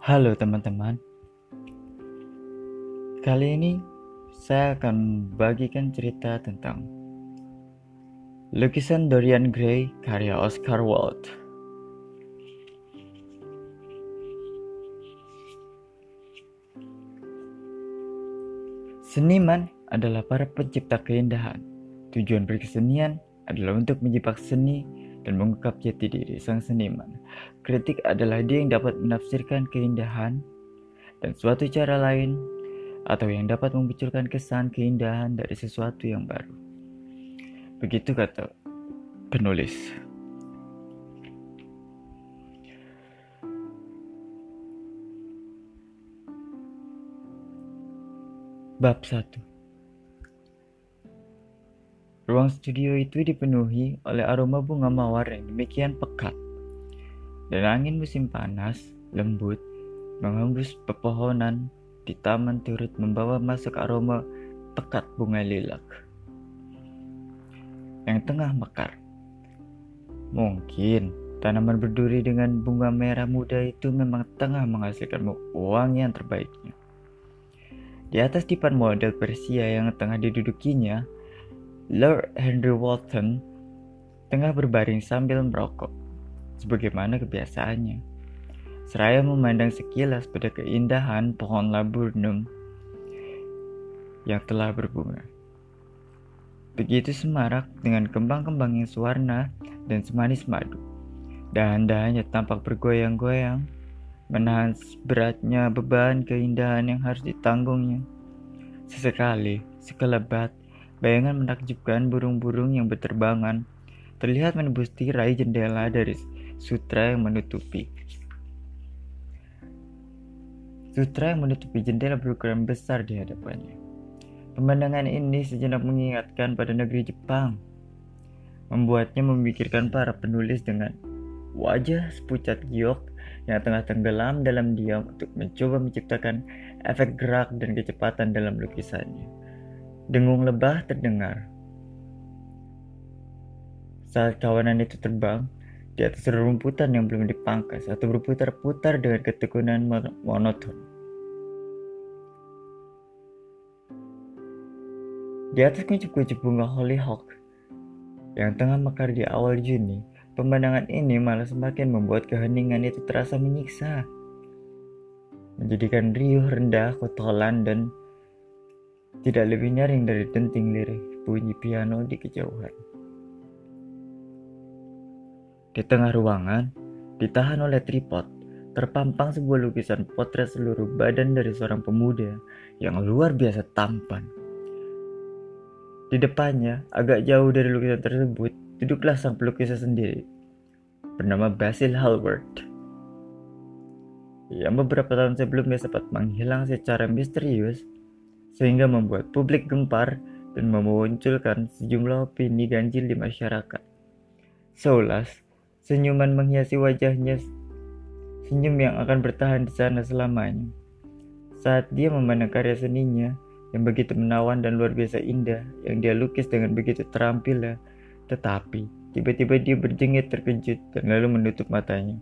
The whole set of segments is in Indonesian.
Halo teman-teman. Kali ini saya akan bagikan cerita tentang lukisan Dorian Gray karya Oscar Wilde. Seniman adalah para pencipta keindahan. Tujuan berkesenian adalah untuk menjebak seni dan mengungkap jati diri sang seniman. Kritik adalah dia yang dapat menafsirkan keindahan dan suatu cara lain atau yang dapat memunculkan kesan keindahan dari sesuatu yang baru. Begitu kata penulis. Bab 1 Ruang studio itu dipenuhi oleh aroma bunga mawar yang demikian pekat. Dan angin musim panas, lembut, menghembus pepohonan di taman turut membawa masuk aroma pekat bunga lilac yang tengah mekar. Mungkin tanaman berduri dengan bunga merah muda itu memang tengah menghasilkan uang yang terbaiknya. Di atas dipan model Persia yang tengah didudukinya, Lord Henry Walton tengah berbaring sambil merokok, sebagaimana kebiasaannya. Seraya memandang sekilas pada keindahan pohon laburnum yang telah berbunga. Begitu semarak dengan kembang-kembang yang sewarna dan semanis madu. Dahan-dahannya tampak bergoyang-goyang, menahan beratnya beban keindahan yang harus ditanggungnya. Sesekali, sekelebat, Bayangan menakjubkan burung-burung yang berterbangan terlihat menembus tirai jendela dari sutra yang menutupi. Sutra yang menutupi jendela berukuran besar di hadapannya. Pemandangan ini sejenak mengingatkan pada negeri Jepang, membuatnya memikirkan para penulis dengan wajah sepucat giok yang tengah tenggelam dalam diam untuk mencoba menciptakan efek gerak dan kecepatan dalam lukisannya. Dengung lebah terdengar. Saat kawanan itu terbang di atas rerumputan yang belum dipangkas atau berputar-putar dengan ketekunan monoton. Di atas kuncup-kuncup bunga hollyhock yang tengah mekar di awal Juni, pemandangan ini malah semakin membuat keheningan itu terasa menyiksa. Menjadikan riuh rendah kotolan dan tidak lebih nyaring dari denting lirih bunyi piano di kejauhan. Di tengah ruangan, ditahan oleh tripod, terpampang sebuah lukisan potret seluruh badan dari seorang pemuda yang luar biasa tampan. Di depannya, agak jauh dari lukisan tersebut, duduklah sang pelukis sendiri, bernama Basil Hallward. Yang beberapa tahun sebelumnya sempat menghilang secara misterius sehingga membuat publik gempar dan memunculkan sejumlah opini ganjil di masyarakat. Seulas, senyuman menghiasi wajahnya, senyum yang akan bertahan di sana selamanya. Saat dia memandang karya seninya yang begitu menawan dan luar biasa indah yang dia lukis dengan begitu terampil, tetapi tiba-tiba dia berjengit terkejut dan lalu menutup matanya.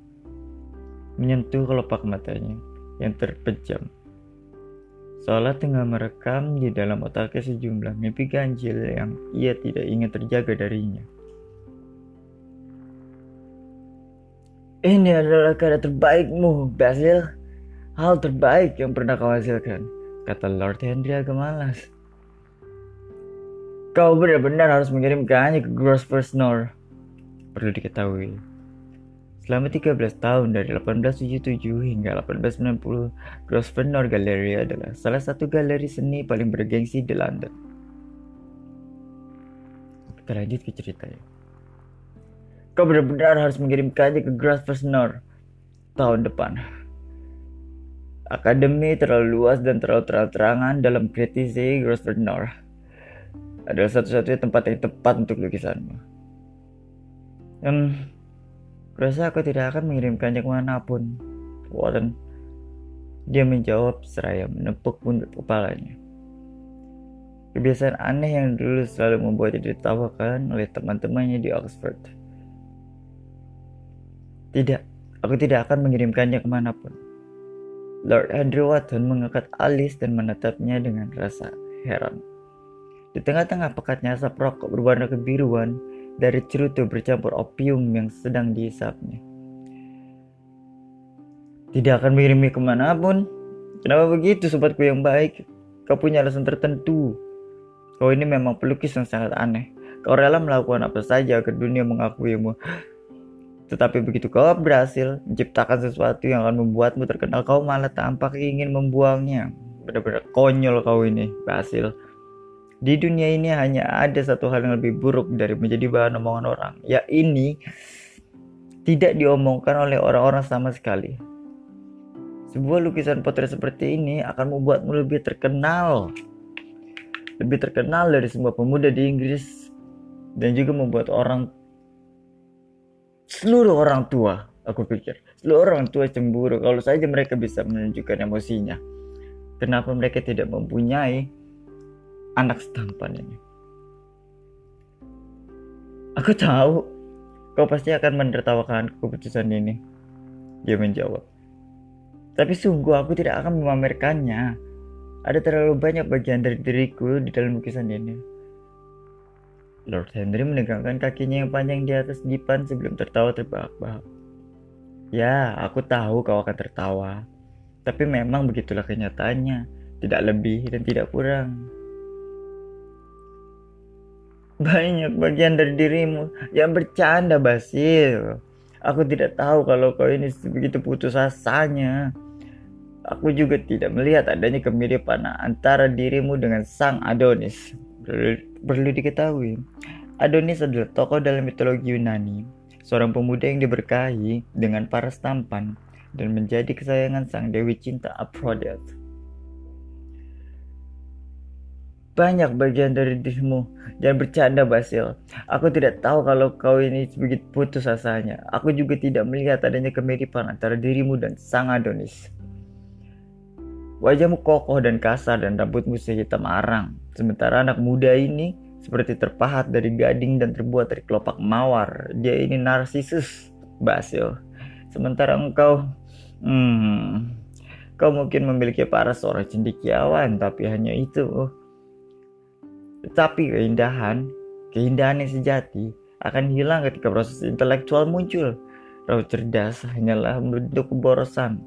Menyentuh kelopak matanya yang terpejam seolah tengah merekam di dalam otaknya sejumlah mimpi ganjil yang ia tidak ingin terjaga darinya. Ini adalah karya terbaikmu, Basil. Hal terbaik yang pernah kau hasilkan, kata Lord Henry agak malas. Kau benar-benar harus mengirimkannya ke Grosvenor. Perlu diketahui, Selama 13 tahun dari 1877 hingga 1890, Grosvenor Gallery adalah salah satu galeri seni paling bergengsi di London. Kita lanjut ke ceritanya. Kau benar-benar harus mengirimkannya ke Grosvenor tahun depan. Akademi terlalu luas dan terlalu terang-terangan dalam kritisi Grosvenor adalah satu-satunya tempat yang tepat untuk lukisanmu. Hmm, Kurasa aku tidak akan mengirimkannya ke mana pun. Warren. Dia menjawab seraya menepuk pundak kepalanya. Kebiasaan aneh yang dulu selalu membuatnya ditawakan oleh teman-temannya di Oxford. Tidak, aku tidak akan mengirimkannya ke mana pun. Lord Andrew Watson mengangkat alis dan menatapnya dengan rasa heran. Di tengah-tengah pekatnya asap rokok berwarna kebiruan dari cerutu bercampur opium yang sedang dihisapnya. Tidak akan mengirimnya ke mana pun. Kenapa begitu sobatku yang baik? Kau punya alasan tertentu. Kau ini memang pelukis yang sangat aneh. Kau rela melakukan apa saja agar dunia mengakuimu. Tetapi begitu kau berhasil menciptakan sesuatu yang akan membuatmu terkenal, kau malah tampak ingin membuangnya. Benar-benar konyol kau ini, Basil. Di dunia ini hanya ada satu hal yang lebih buruk dari menjadi bahan omongan orang. Ya ini tidak diomongkan oleh orang-orang sama sekali. Sebuah lukisan potret seperti ini akan membuatmu lebih terkenal. Lebih terkenal dari semua pemuda di Inggris dan juga membuat orang seluruh orang tua aku pikir seluruh orang tua cemburu kalau saja mereka bisa menunjukkan emosinya kenapa mereka tidak mempunyai anak setampan ini aku tahu kau pasti akan menertawakan keputusan ini dia menjawab tapi sungguh aku tidak akan memamerkannya ada terlalu banyak bagian dari diriku di dalam lukisan ini Lord Henry menegangkan kakinya yang panjang di atas dipan sebelum tertawa terbahak-bahak. Ya, aku tahu kau akan tertawa. Tapi memang begitulah kenyataannya. Tidak lebih dan tidak kurang. Banyak bagian dari dirimu yang bercanda, Basil. Aku tidak tahu kalau kau ini begitu putus asanya. Aku juga tidak melihat adanya kemiripan antara dirimu dengan sang Adonis. Perlu diketahui, Adonis adalah tokoh dalam mitologi Yunani, seorang pemuda yang diberkahi dengan paras tampan dan menjadi kesayangan sang dewi cinta Aphrodite. Banyak bagian dari dirimu. Jangan bercanda, Basil. Aku tidak tahu kalau kau ini begitu putus asanya. Aku juga tidak melihat adanya kemiripan antara dirimu dan sang Adonis. Wajahmu kokoh dan kasar dan rambutmu sehitam arang. Sementara anak muda ini seperti terpahat dari gading dan terbuat dari kelopak mawar. Dia ini narsisus, Basil. Sementara engkau, hmm, kau mungkin memiliki para seorang cendikiawan, tapi hanya itu. Tetapi keindahan, keindahan yang sejati akan hilang ketika proses intelektual muncul. Raut cerdas hanyalah bentuk keborosan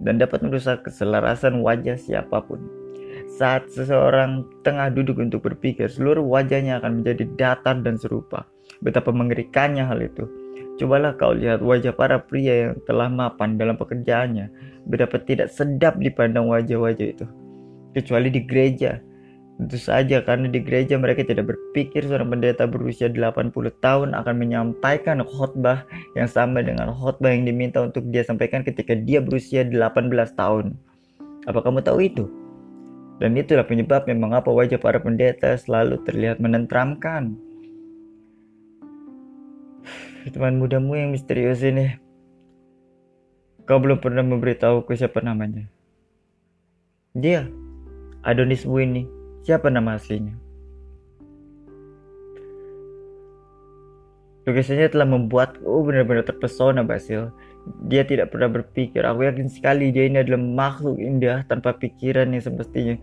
dan dapat merusak keselarasan wajah siapa pun. Saat seseorang tengah duduk untuk berpikir, seluruh wajahnya akan menjadi datar dan serupa. Betapa mengerikannya hal itu. Cobalah kau lihat wajah para pria yang telah mapan dalam pekerjaannya. Betapa tidak sedap dipandang wajah-wajah itu. Kecuali di gereja. Tentu saja karena di gereja mereka tidak berpikir seorang pendeta berusia 80 tahun akan menyampaikan khotbah yang sama dengan khotbah yang diminta untuk dia sampaikan ketika dia berusia 18 tahun. Apa kamu tahu itu? Dan itulah penyebabnya mengapa wajah para pendeta selalu terlihat menentramkan. Teman mudamu yang misterius ini, kau belum pernah memberitahu ke siapa namanya. Dia, Adonis ini Siapa nama aslinya? Lukisannya telah membuatku benar-benar terpesona Basil. Dia tidak pernah berpikir. Aku yakin sekali dia ini adalah makhluk indah tanpa pikiran yang semestinya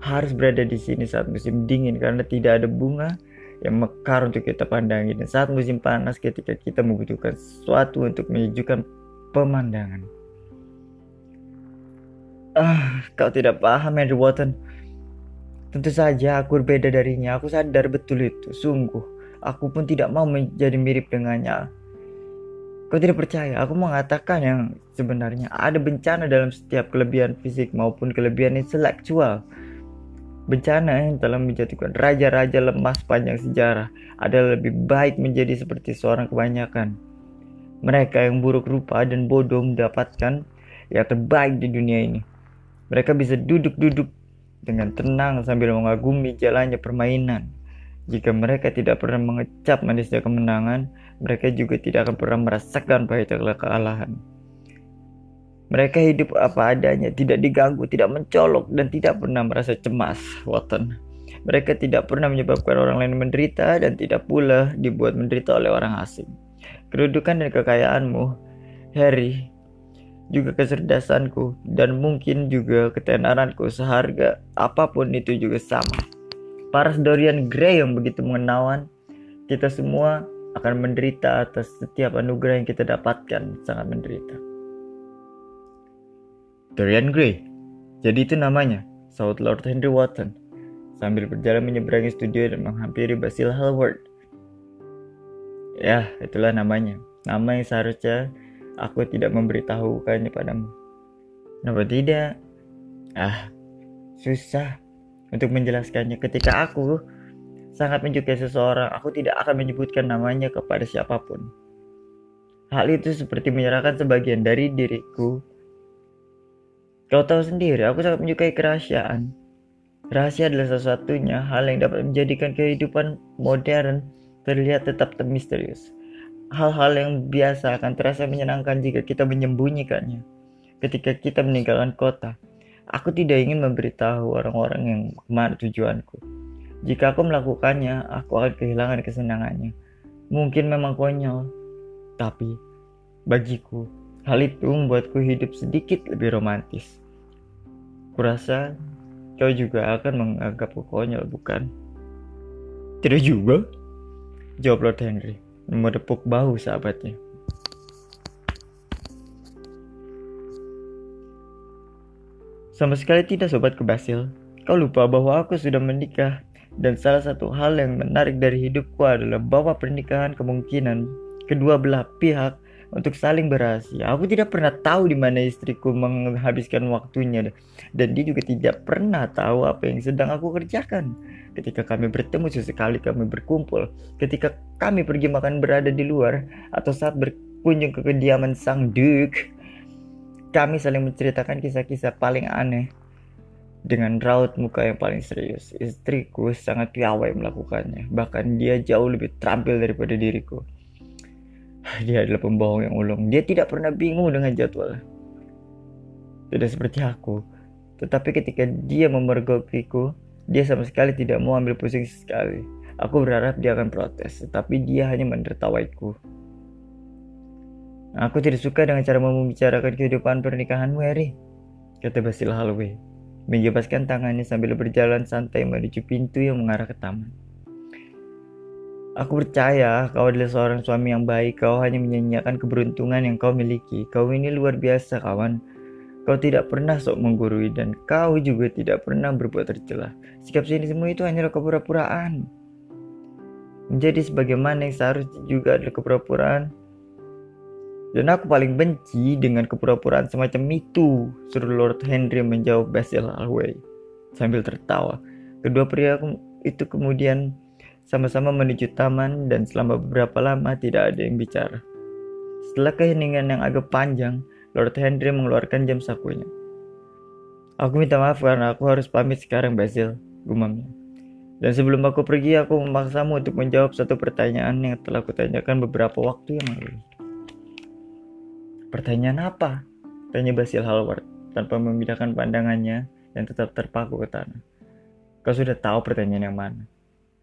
harus berada di sini saat musim dingin karena tidak ada bunga yang mekar untuk kita pandangi dan saat musim panas ketika kita membutuhkan sesuatu untuk menyejukkan pemandangan. Ah, kau tidak paham Andrew Watson. Tentu saja aku berbeda darinya, aku sadar betul itu, sungguh. Aku pun tidak mau menjadi mirip dengannya. Kau tidak percaya, aku mengatakan yang sebenarnya ada bencana dalam setiap kelebihan fisik maupun kelebihan intelektual. Bencana yang telah menjatuhkan raja-raja lemah sepanjang sejarah adalah lebih baik menjadi seperti seorang kebanyakan. Mereka yang buruk rupa dan bodoh mendapatkan yang terbaik di dunia ini. Mereka bisa duduk-duduk dengan tenang sambil mengagumi jalannya permainan. Jika mereka tidak pernah mengecap manisnya kemenangan, mereka juga tidak akan pernah merasakan pahitnya kekalahan. Mereka hidup apa adanya, tidak diganggu, tidak mencolok, dan tidak pernah merasa cemas, Watson. Mereka tidak pernah menyebabkan orang lain menderita dan tidak pula dibuat menderita oleh orang asing. Kedudukan dan kekayaanmu, Harry, juga kecerdasanku, dan mungkin juga ketenaranku seharga apa pun itu juga sama. Paras Dorian Gray yang begitu mengenawan, kita semua akan menderita atas setiap anugerah yang kita dapatkan, sangat menderita. Dorian Gray, jadi itu namanya, saud Lord Henry Wotton, sambil berjalan menyeberangi studio dan menghampiri Basil Hallward. Ya, itulah namanya. Nama yang seharusnya aku tidak memberitahukannya padamu. Kenapa tidak? Ah, susah untuk menjelaskannya. Ketika aku sangat menyukai seseorang, aku tidak akan menyebutkan namanya kepada siapa pun. Hal itu seperti menyerahkan sebagian dari diriku. Kau tahu sendiri, aku sangat menyukai kerahasiaan. Rahasia adalah satu-satunya hal yang dapat menjadikan kehidupan modern terlihat tetap misterius hal-hal yang biasa akan terasa menyenangkan jika kita menyembunyikannya. Ketika kita meninggalkan kota, aku tidak ingin memberitahu orang-orang yang ke mana tujuanku. Jika aku melakukannya, aku akan kehilangan kesenangannya. Mungkin memang konyol, tapi bagiku, hal itu membuatku hidup sedikit lebih romantis. Kurasa kau juga akan menganggapku konyol, bukan? Tidak juga, jawab Lord Henry menepuk bahu sahabatnya. Sama sekali tidak sobat kebasil. Kau lupa bahwa aku sudah menikah dan salah satu hal yang menarik dari hidupku adalah bahwa pernikahan kemungkinan kedua belah pihak untuk saling berhasil. Aku tidak pernah tahu di mana istriku menghabiskan waktunya dan dia juga tidak pernah tahu apa yang sedang aku kerjakan. Ketika kami bertemu sesekali kami berkumpul, ketika kami pergi makan berada di luar atau saat berkunjung ke kediaman sang Duke, kami saling menceritakan kisah-kisah paling aneh dengan raut muka yang paling serius. Istriku sangat piawai melakukannya, bahkan dia jauh lebih terampil daripada diriku. Dia adalah pembohong yang ulung. Dia tidak pernah bingung dengan jadwal. Tidak seperti aku. Tetapi ketika dia memergokiku, dia sama sekali tidak mau ambil pusing sekali. Aku berharap dia akan protes, tetapi dia hanya menertawaiku. Aku tidak suka dengan cara membicarakan kehidupan pernikahanmu, Harry, kata Basil Holloway, menjebaskan tangannya sambil berjalan santai menuju pintu yang mengarah ke taman. Aku percaya kau adalah seorang suami yang baik. Kau hanya menyanyiakan keberuntungan yang kau miliki. Kau ini luar biasa, kawan. Kau tidak pernah sok menggurui dan kau juga tidak pernah berbuat tercela. Sikap sini semua itu hanyalah kepura-puraan. Menjadi sebagaimana yang seharusnya juga adalah kepura-puraan. Dan aku paling benci dengan kepura-puraan semacam itu, suruh Lord Henry menjawab Basil Hallway sambil tertawa. Kedua pria itu kemudian sama-sama menuju taman dan selama beberapa lama tidak ada yang bicara. Setelah keheningan yang agak panjang, Lord Henry mengeluarkan jam sakunya. Aku minta maaf karena aku harus pamit sekarang, Basil, gumamnya. Dan sebelum aku pergi, aku memaksamu untuk menjawab satu pertanyaan yang telah kutanyakan beberapa waktu yang lalu. Pertanyaan apa? Tanya Basil Hallward tanpa memindahkan pandangannya yang tetap terpaku ke tanah. Kau sudah tahu pertanyaan yang mana?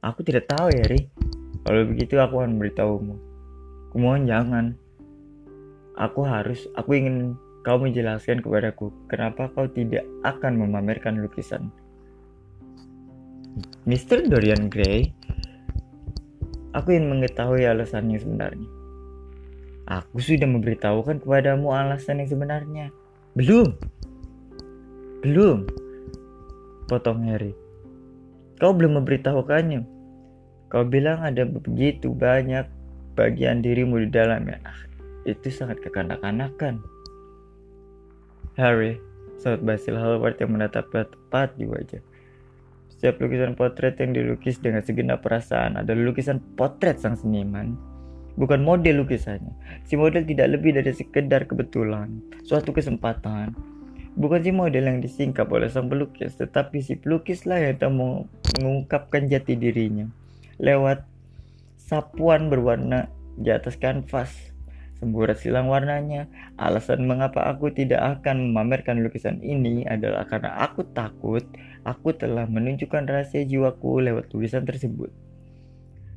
Aku tidak tahu ya, Ri. Kalau begitu aku akan memberitahumu. Kumohon jangan. Aku harus, aku ingin kau menjelaskan kepadaku kenapa kau tidak akan memamerkan lukisan. Mr. Dorian Gray, aku ingin mengetahui alasan yang sebenarnya. Aku sudah memberitahukan kepadamu alasan yang sebenarnya. Belum. Belum. Potong Harry. Kau belum memberitahukannya. Kau bilang ada begitu banyak bagian dirimu di dalamnya. Itu sangat kekanak-kanakan. Harry, saat Basil Hallward yang menatap tepat di wajah. Setiap lukisan potret yang dilukis dengan segenap perasaan adalah lukisan potret sang seniman. Bukan model lukisannya. Si model tidak lebih dari sekedar kebetulan, suatu kesempatan. Bukan si model yang disingkap oleh sang pelukis, tetapi si pelukislah yang tak mengungkapkan jati dirinya lewat sapuan berwarna di atas kanvas. Semburat silang warnanya. Alasan mengapa aku tidak akan memamerkan lukisan ini adalah karena aku takut aku telah menunjukkan rahasia jiwaku lewat tulisan tersebut.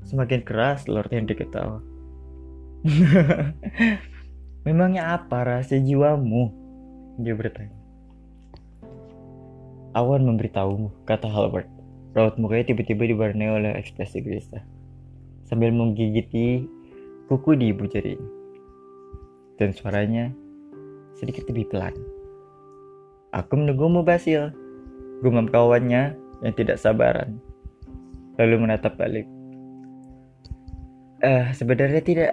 Semakin keras Lord Henry ketawa. Memangnya apa rasa jiwamu? Dia bertanya. Awan memberitahumu, kata Halbert. Raut mukanya tiba-tiba diwarnai oleh ekspresi gelisah. Sambil menggigiti kuku di ibu jarinya. Dan suaranya sedikit lebih pelan. Aku menunggumu, Basil. Gumam kawannya yang tidak sabaran. Lalu menatap balik. Eh, sebenarnya tidak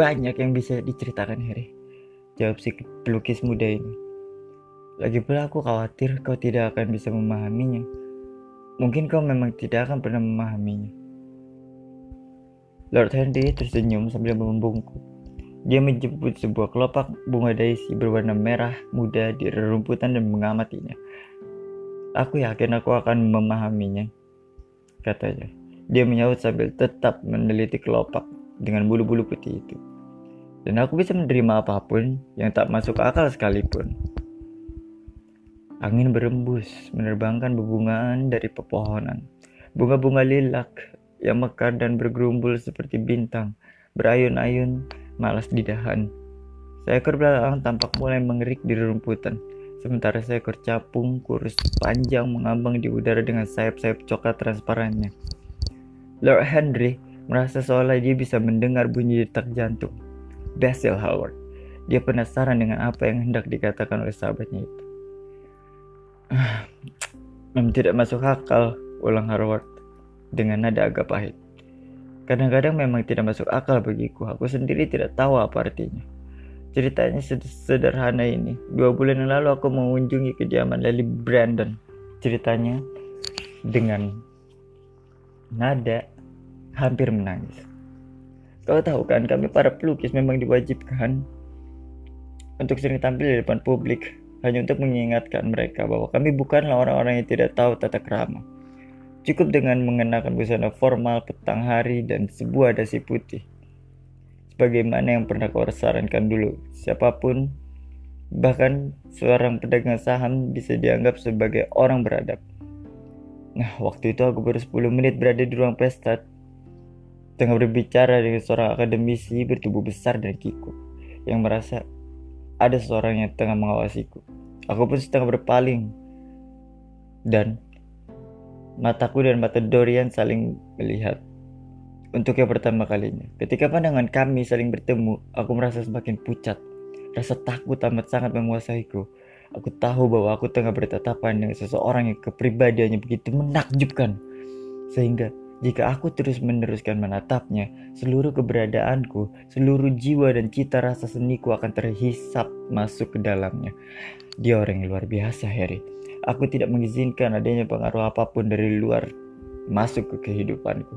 banyak yang bisa diceritakan Harry. Jawab si pelukis muda ini. Lagi pula aku khawatir kau tidak akan bisa memahaminya. Mungkin kau memang tidak akan pernah memahaminya. Lord Henry tersenyum sambil membungkuk. Dia menjemput sebuah kelopak bunga daisy berwarna merah muda di rerumputan dan mengamatinya. Aku yakin aku akan memahaminya, katanya. Dia menyaut sambil tetap meneliti kelopak dengan bulu-bulu putih itu. Dan aku bisa menerima apa pun yang tak masuk akal sekalipun. Angin berembus, menerbangkan bebungaan dari pepohonan. Bunga-bunga lilac yang mekar dan bergerumbul seperti bintang, berayun-ayun, malas di dahan. Seekor belalang tampak mulai mengerik di rumputan, sementara seekor capung kurus panjang mengambang di udara dengan sayap-sayap coklat transparannya. Lord Henry merasa seolah dia bisa mendengar bunyi detak jantung. Basil Howard. Dia penasaran dengan apa yang hendak dikatakan oleh sahabatnya itu. Memang tidak masuk akal, ulang Howard dengan nada agak pahit. Kadang-kadang memang tidak masuk akal bagiku. Aku sendiri tidak tahu apa artinya. Ceritanya sederhana ini. Dua bulan yang lalu aku mengunjungi kediaman Lily Brandon. Ceritanya dengan nada hampir menangis. Kau tahu kan, kami para pelukis memang diwajibkan untuk sering tampil di depan publik hanya untuk mengingatkan mereka bahwa kami bukanlah orang-orang yang tidak tahu tata krama. Cukup dengan mengenakan busana formal petang hari dan sebuah dasi putih. Sebagaimana yang pernah kau sarankan dulu, siapa pun, bahkan seorang pedagang saham bisa dianggap sebagai orang beradab. Nah, waktu itu aku baru 10 menit berada di ruang pesta Tengah berbicara dengan seorang akademisi bertubuh besar dan kikuk yang merasa ada seorang yang tengah mengawasiku. Aku pun setengah berpaling dan mataku dan mata Dorian saling melihat. Untuk yang pertama kalinya, ketika pandangan kami saling bertemu, aku merasa semakin pucat. Rasa takut amat sangat menguasaiku. Aku tahu bahwa aku tengah bertatapan dengan seseorang yang kepribadiannya begitu menakjubkan. Sehingga jika aku terus meneruskan menatapnya, seluruh keberadaanku, seluruh jiwa dan cita rasa seniku akan terhisap masuk ke dalamnya. Dia orang yang luar biasa, Harry. Aku tidak mengizinkan adanya pengaruh apa pun dari luar masuk ke kehidupanku.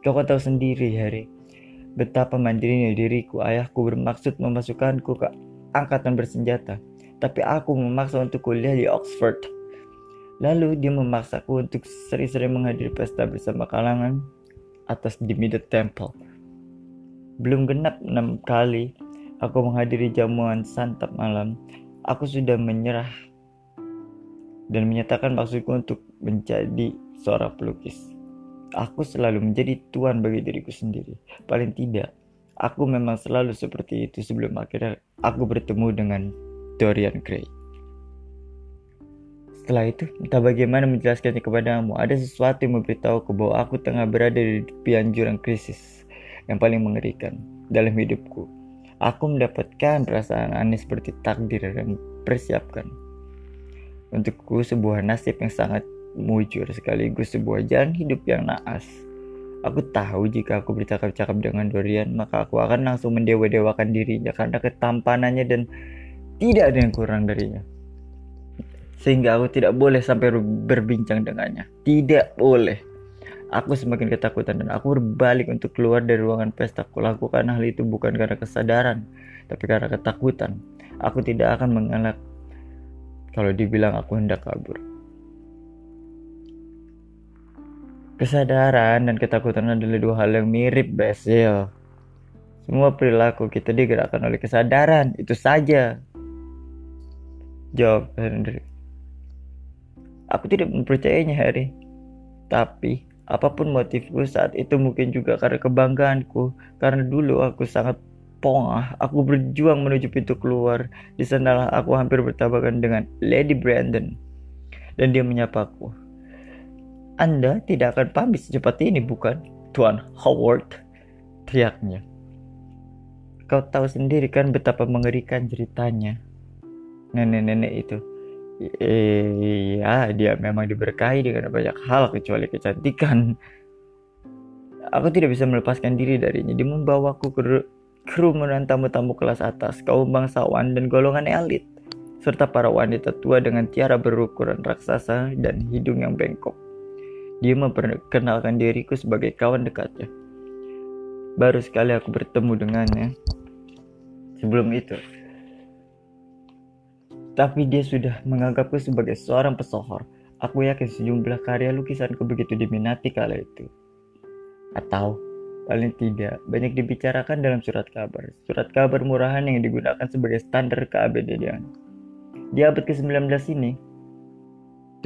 Kau kan tahu sendiri, Harry. Betapa mandirinya diriku, ayahku bermaksud memasukkanku ke angkatan bersenjata. Tapi aku memaksa untuk kuliah di Oxford Lalu dia memaksaku untuk sering-sering menghadiri pesta bersama kalangan atas di Middle Temple. Belum genap enam kali aku menghadiri jamuan santap malam, aku sudah menyerah dan menyatakan maksudku untuk menjadi seorang pelukis. Aku selalu menjadi tuan bagi diriku sendiri. Paling tidak, aku memang selalu seperti itu sebelum akhirnya aku bertemu dengan Dorian Gray. Setelah itu, entah bagaimana menjelaskannya kepadamu, ada sesuatu yang memberitahuku bahwa aku tengah berada di tepian jurang krisis yang paling mengerikan dalam hidupku. Aku mendapatkan perasaan aneh seperti takdir yang persiapkan. Untukku sebuah nasib yang sangat mujur sekaligus sebuah jalan hidup yang naas. Aku tahu jika aku bercakap-cakap dengan Dorian, maka aku akan langsung mendewa-dewakan dirinya karena ketampanannya dan tidak ada yang kurang darinya sehingga aku tidak boleh sampai berbincang dengannya. Tidak boleh. Aku semakin ketakutan dan aku berbalik untuk keluar dari ruangan pesta. Aku lakukan hal itu bukan karena kesadaran, tapi karena ketakutan. Aku tidak akan mengelak kalau dibilang aku hendak kabur. Kesadaran dan ketakutan adalah dua hal yang mirip, Basil. Semua perilaku kita digerakkan oleh kesadaran, itu saja. Jawab Henry. Aku tidak mempercayainya Harry. Tapi apa pun motifku saat itu mungkin juga karena kebanggaanku. Karena dulu aku sangat pongah, aku berjuang menuju pintu keluar. Di sanalah aku hampir bertabrakan dengan Lady Brandon. Dan dia menyapaku. Anda tidak akan pamit secepat ini, bukan? Tuan Howard, teriaknya. Kau tahu sendiri kan betapa mengerikan ceritanya. Nenek-nenek itu. Iya, dia memang diberkahi dengan banyak hal kecuali kecantikan. Aku tidak bisa melepaskan diri darinya. Dia membawaku ke kerumunan tamu-tamu kelas atas, kaum bangsawan dan golongan elit, serta para wanita tua dengan tiara berukuran raksasa dan hidung yang bengkok. Dia memperkenalkan diriku sebagai kawan dekatnya. Baru sekali aku bertemu dengannya sebelum itu. Tapi dia sudah menganggapku sebagai seorang pesohor. Aku yakin sejumlah karya lukisanku begitu diminati kala itu. Atau paling tidak banyak dibicarakan dalam surat kabar. Surat kabar murahan yang digunakan sebagai standar keabadian. Di abad ke-19 ini,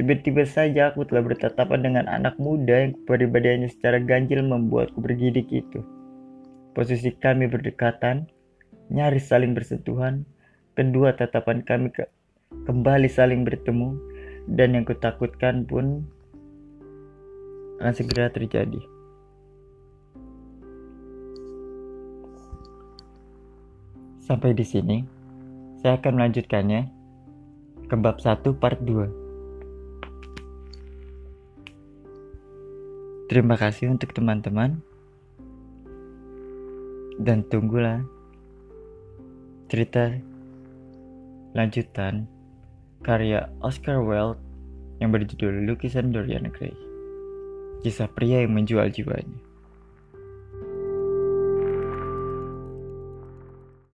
tiba-tiba saja aku telah bertatapan dengan anak muda yang kepribadiannya secara ganjil membuatku bergidik itu. Posisi kami berdekatan, nyaris saling bersentuhan, kedua tatapan kami ke kembali saling bertemu, dan yang kutakutkan pun akan segera terjadi. Sampai di sini, saya akan melanjutkannya ke bab 1 part 2. Terima kasih untuk teman-teman dan tunggulah cerita lanjutan karya Oscar Wilde yang berjudul Lukisan Dorian Gray. Kisah pria yang menjual jiwanya.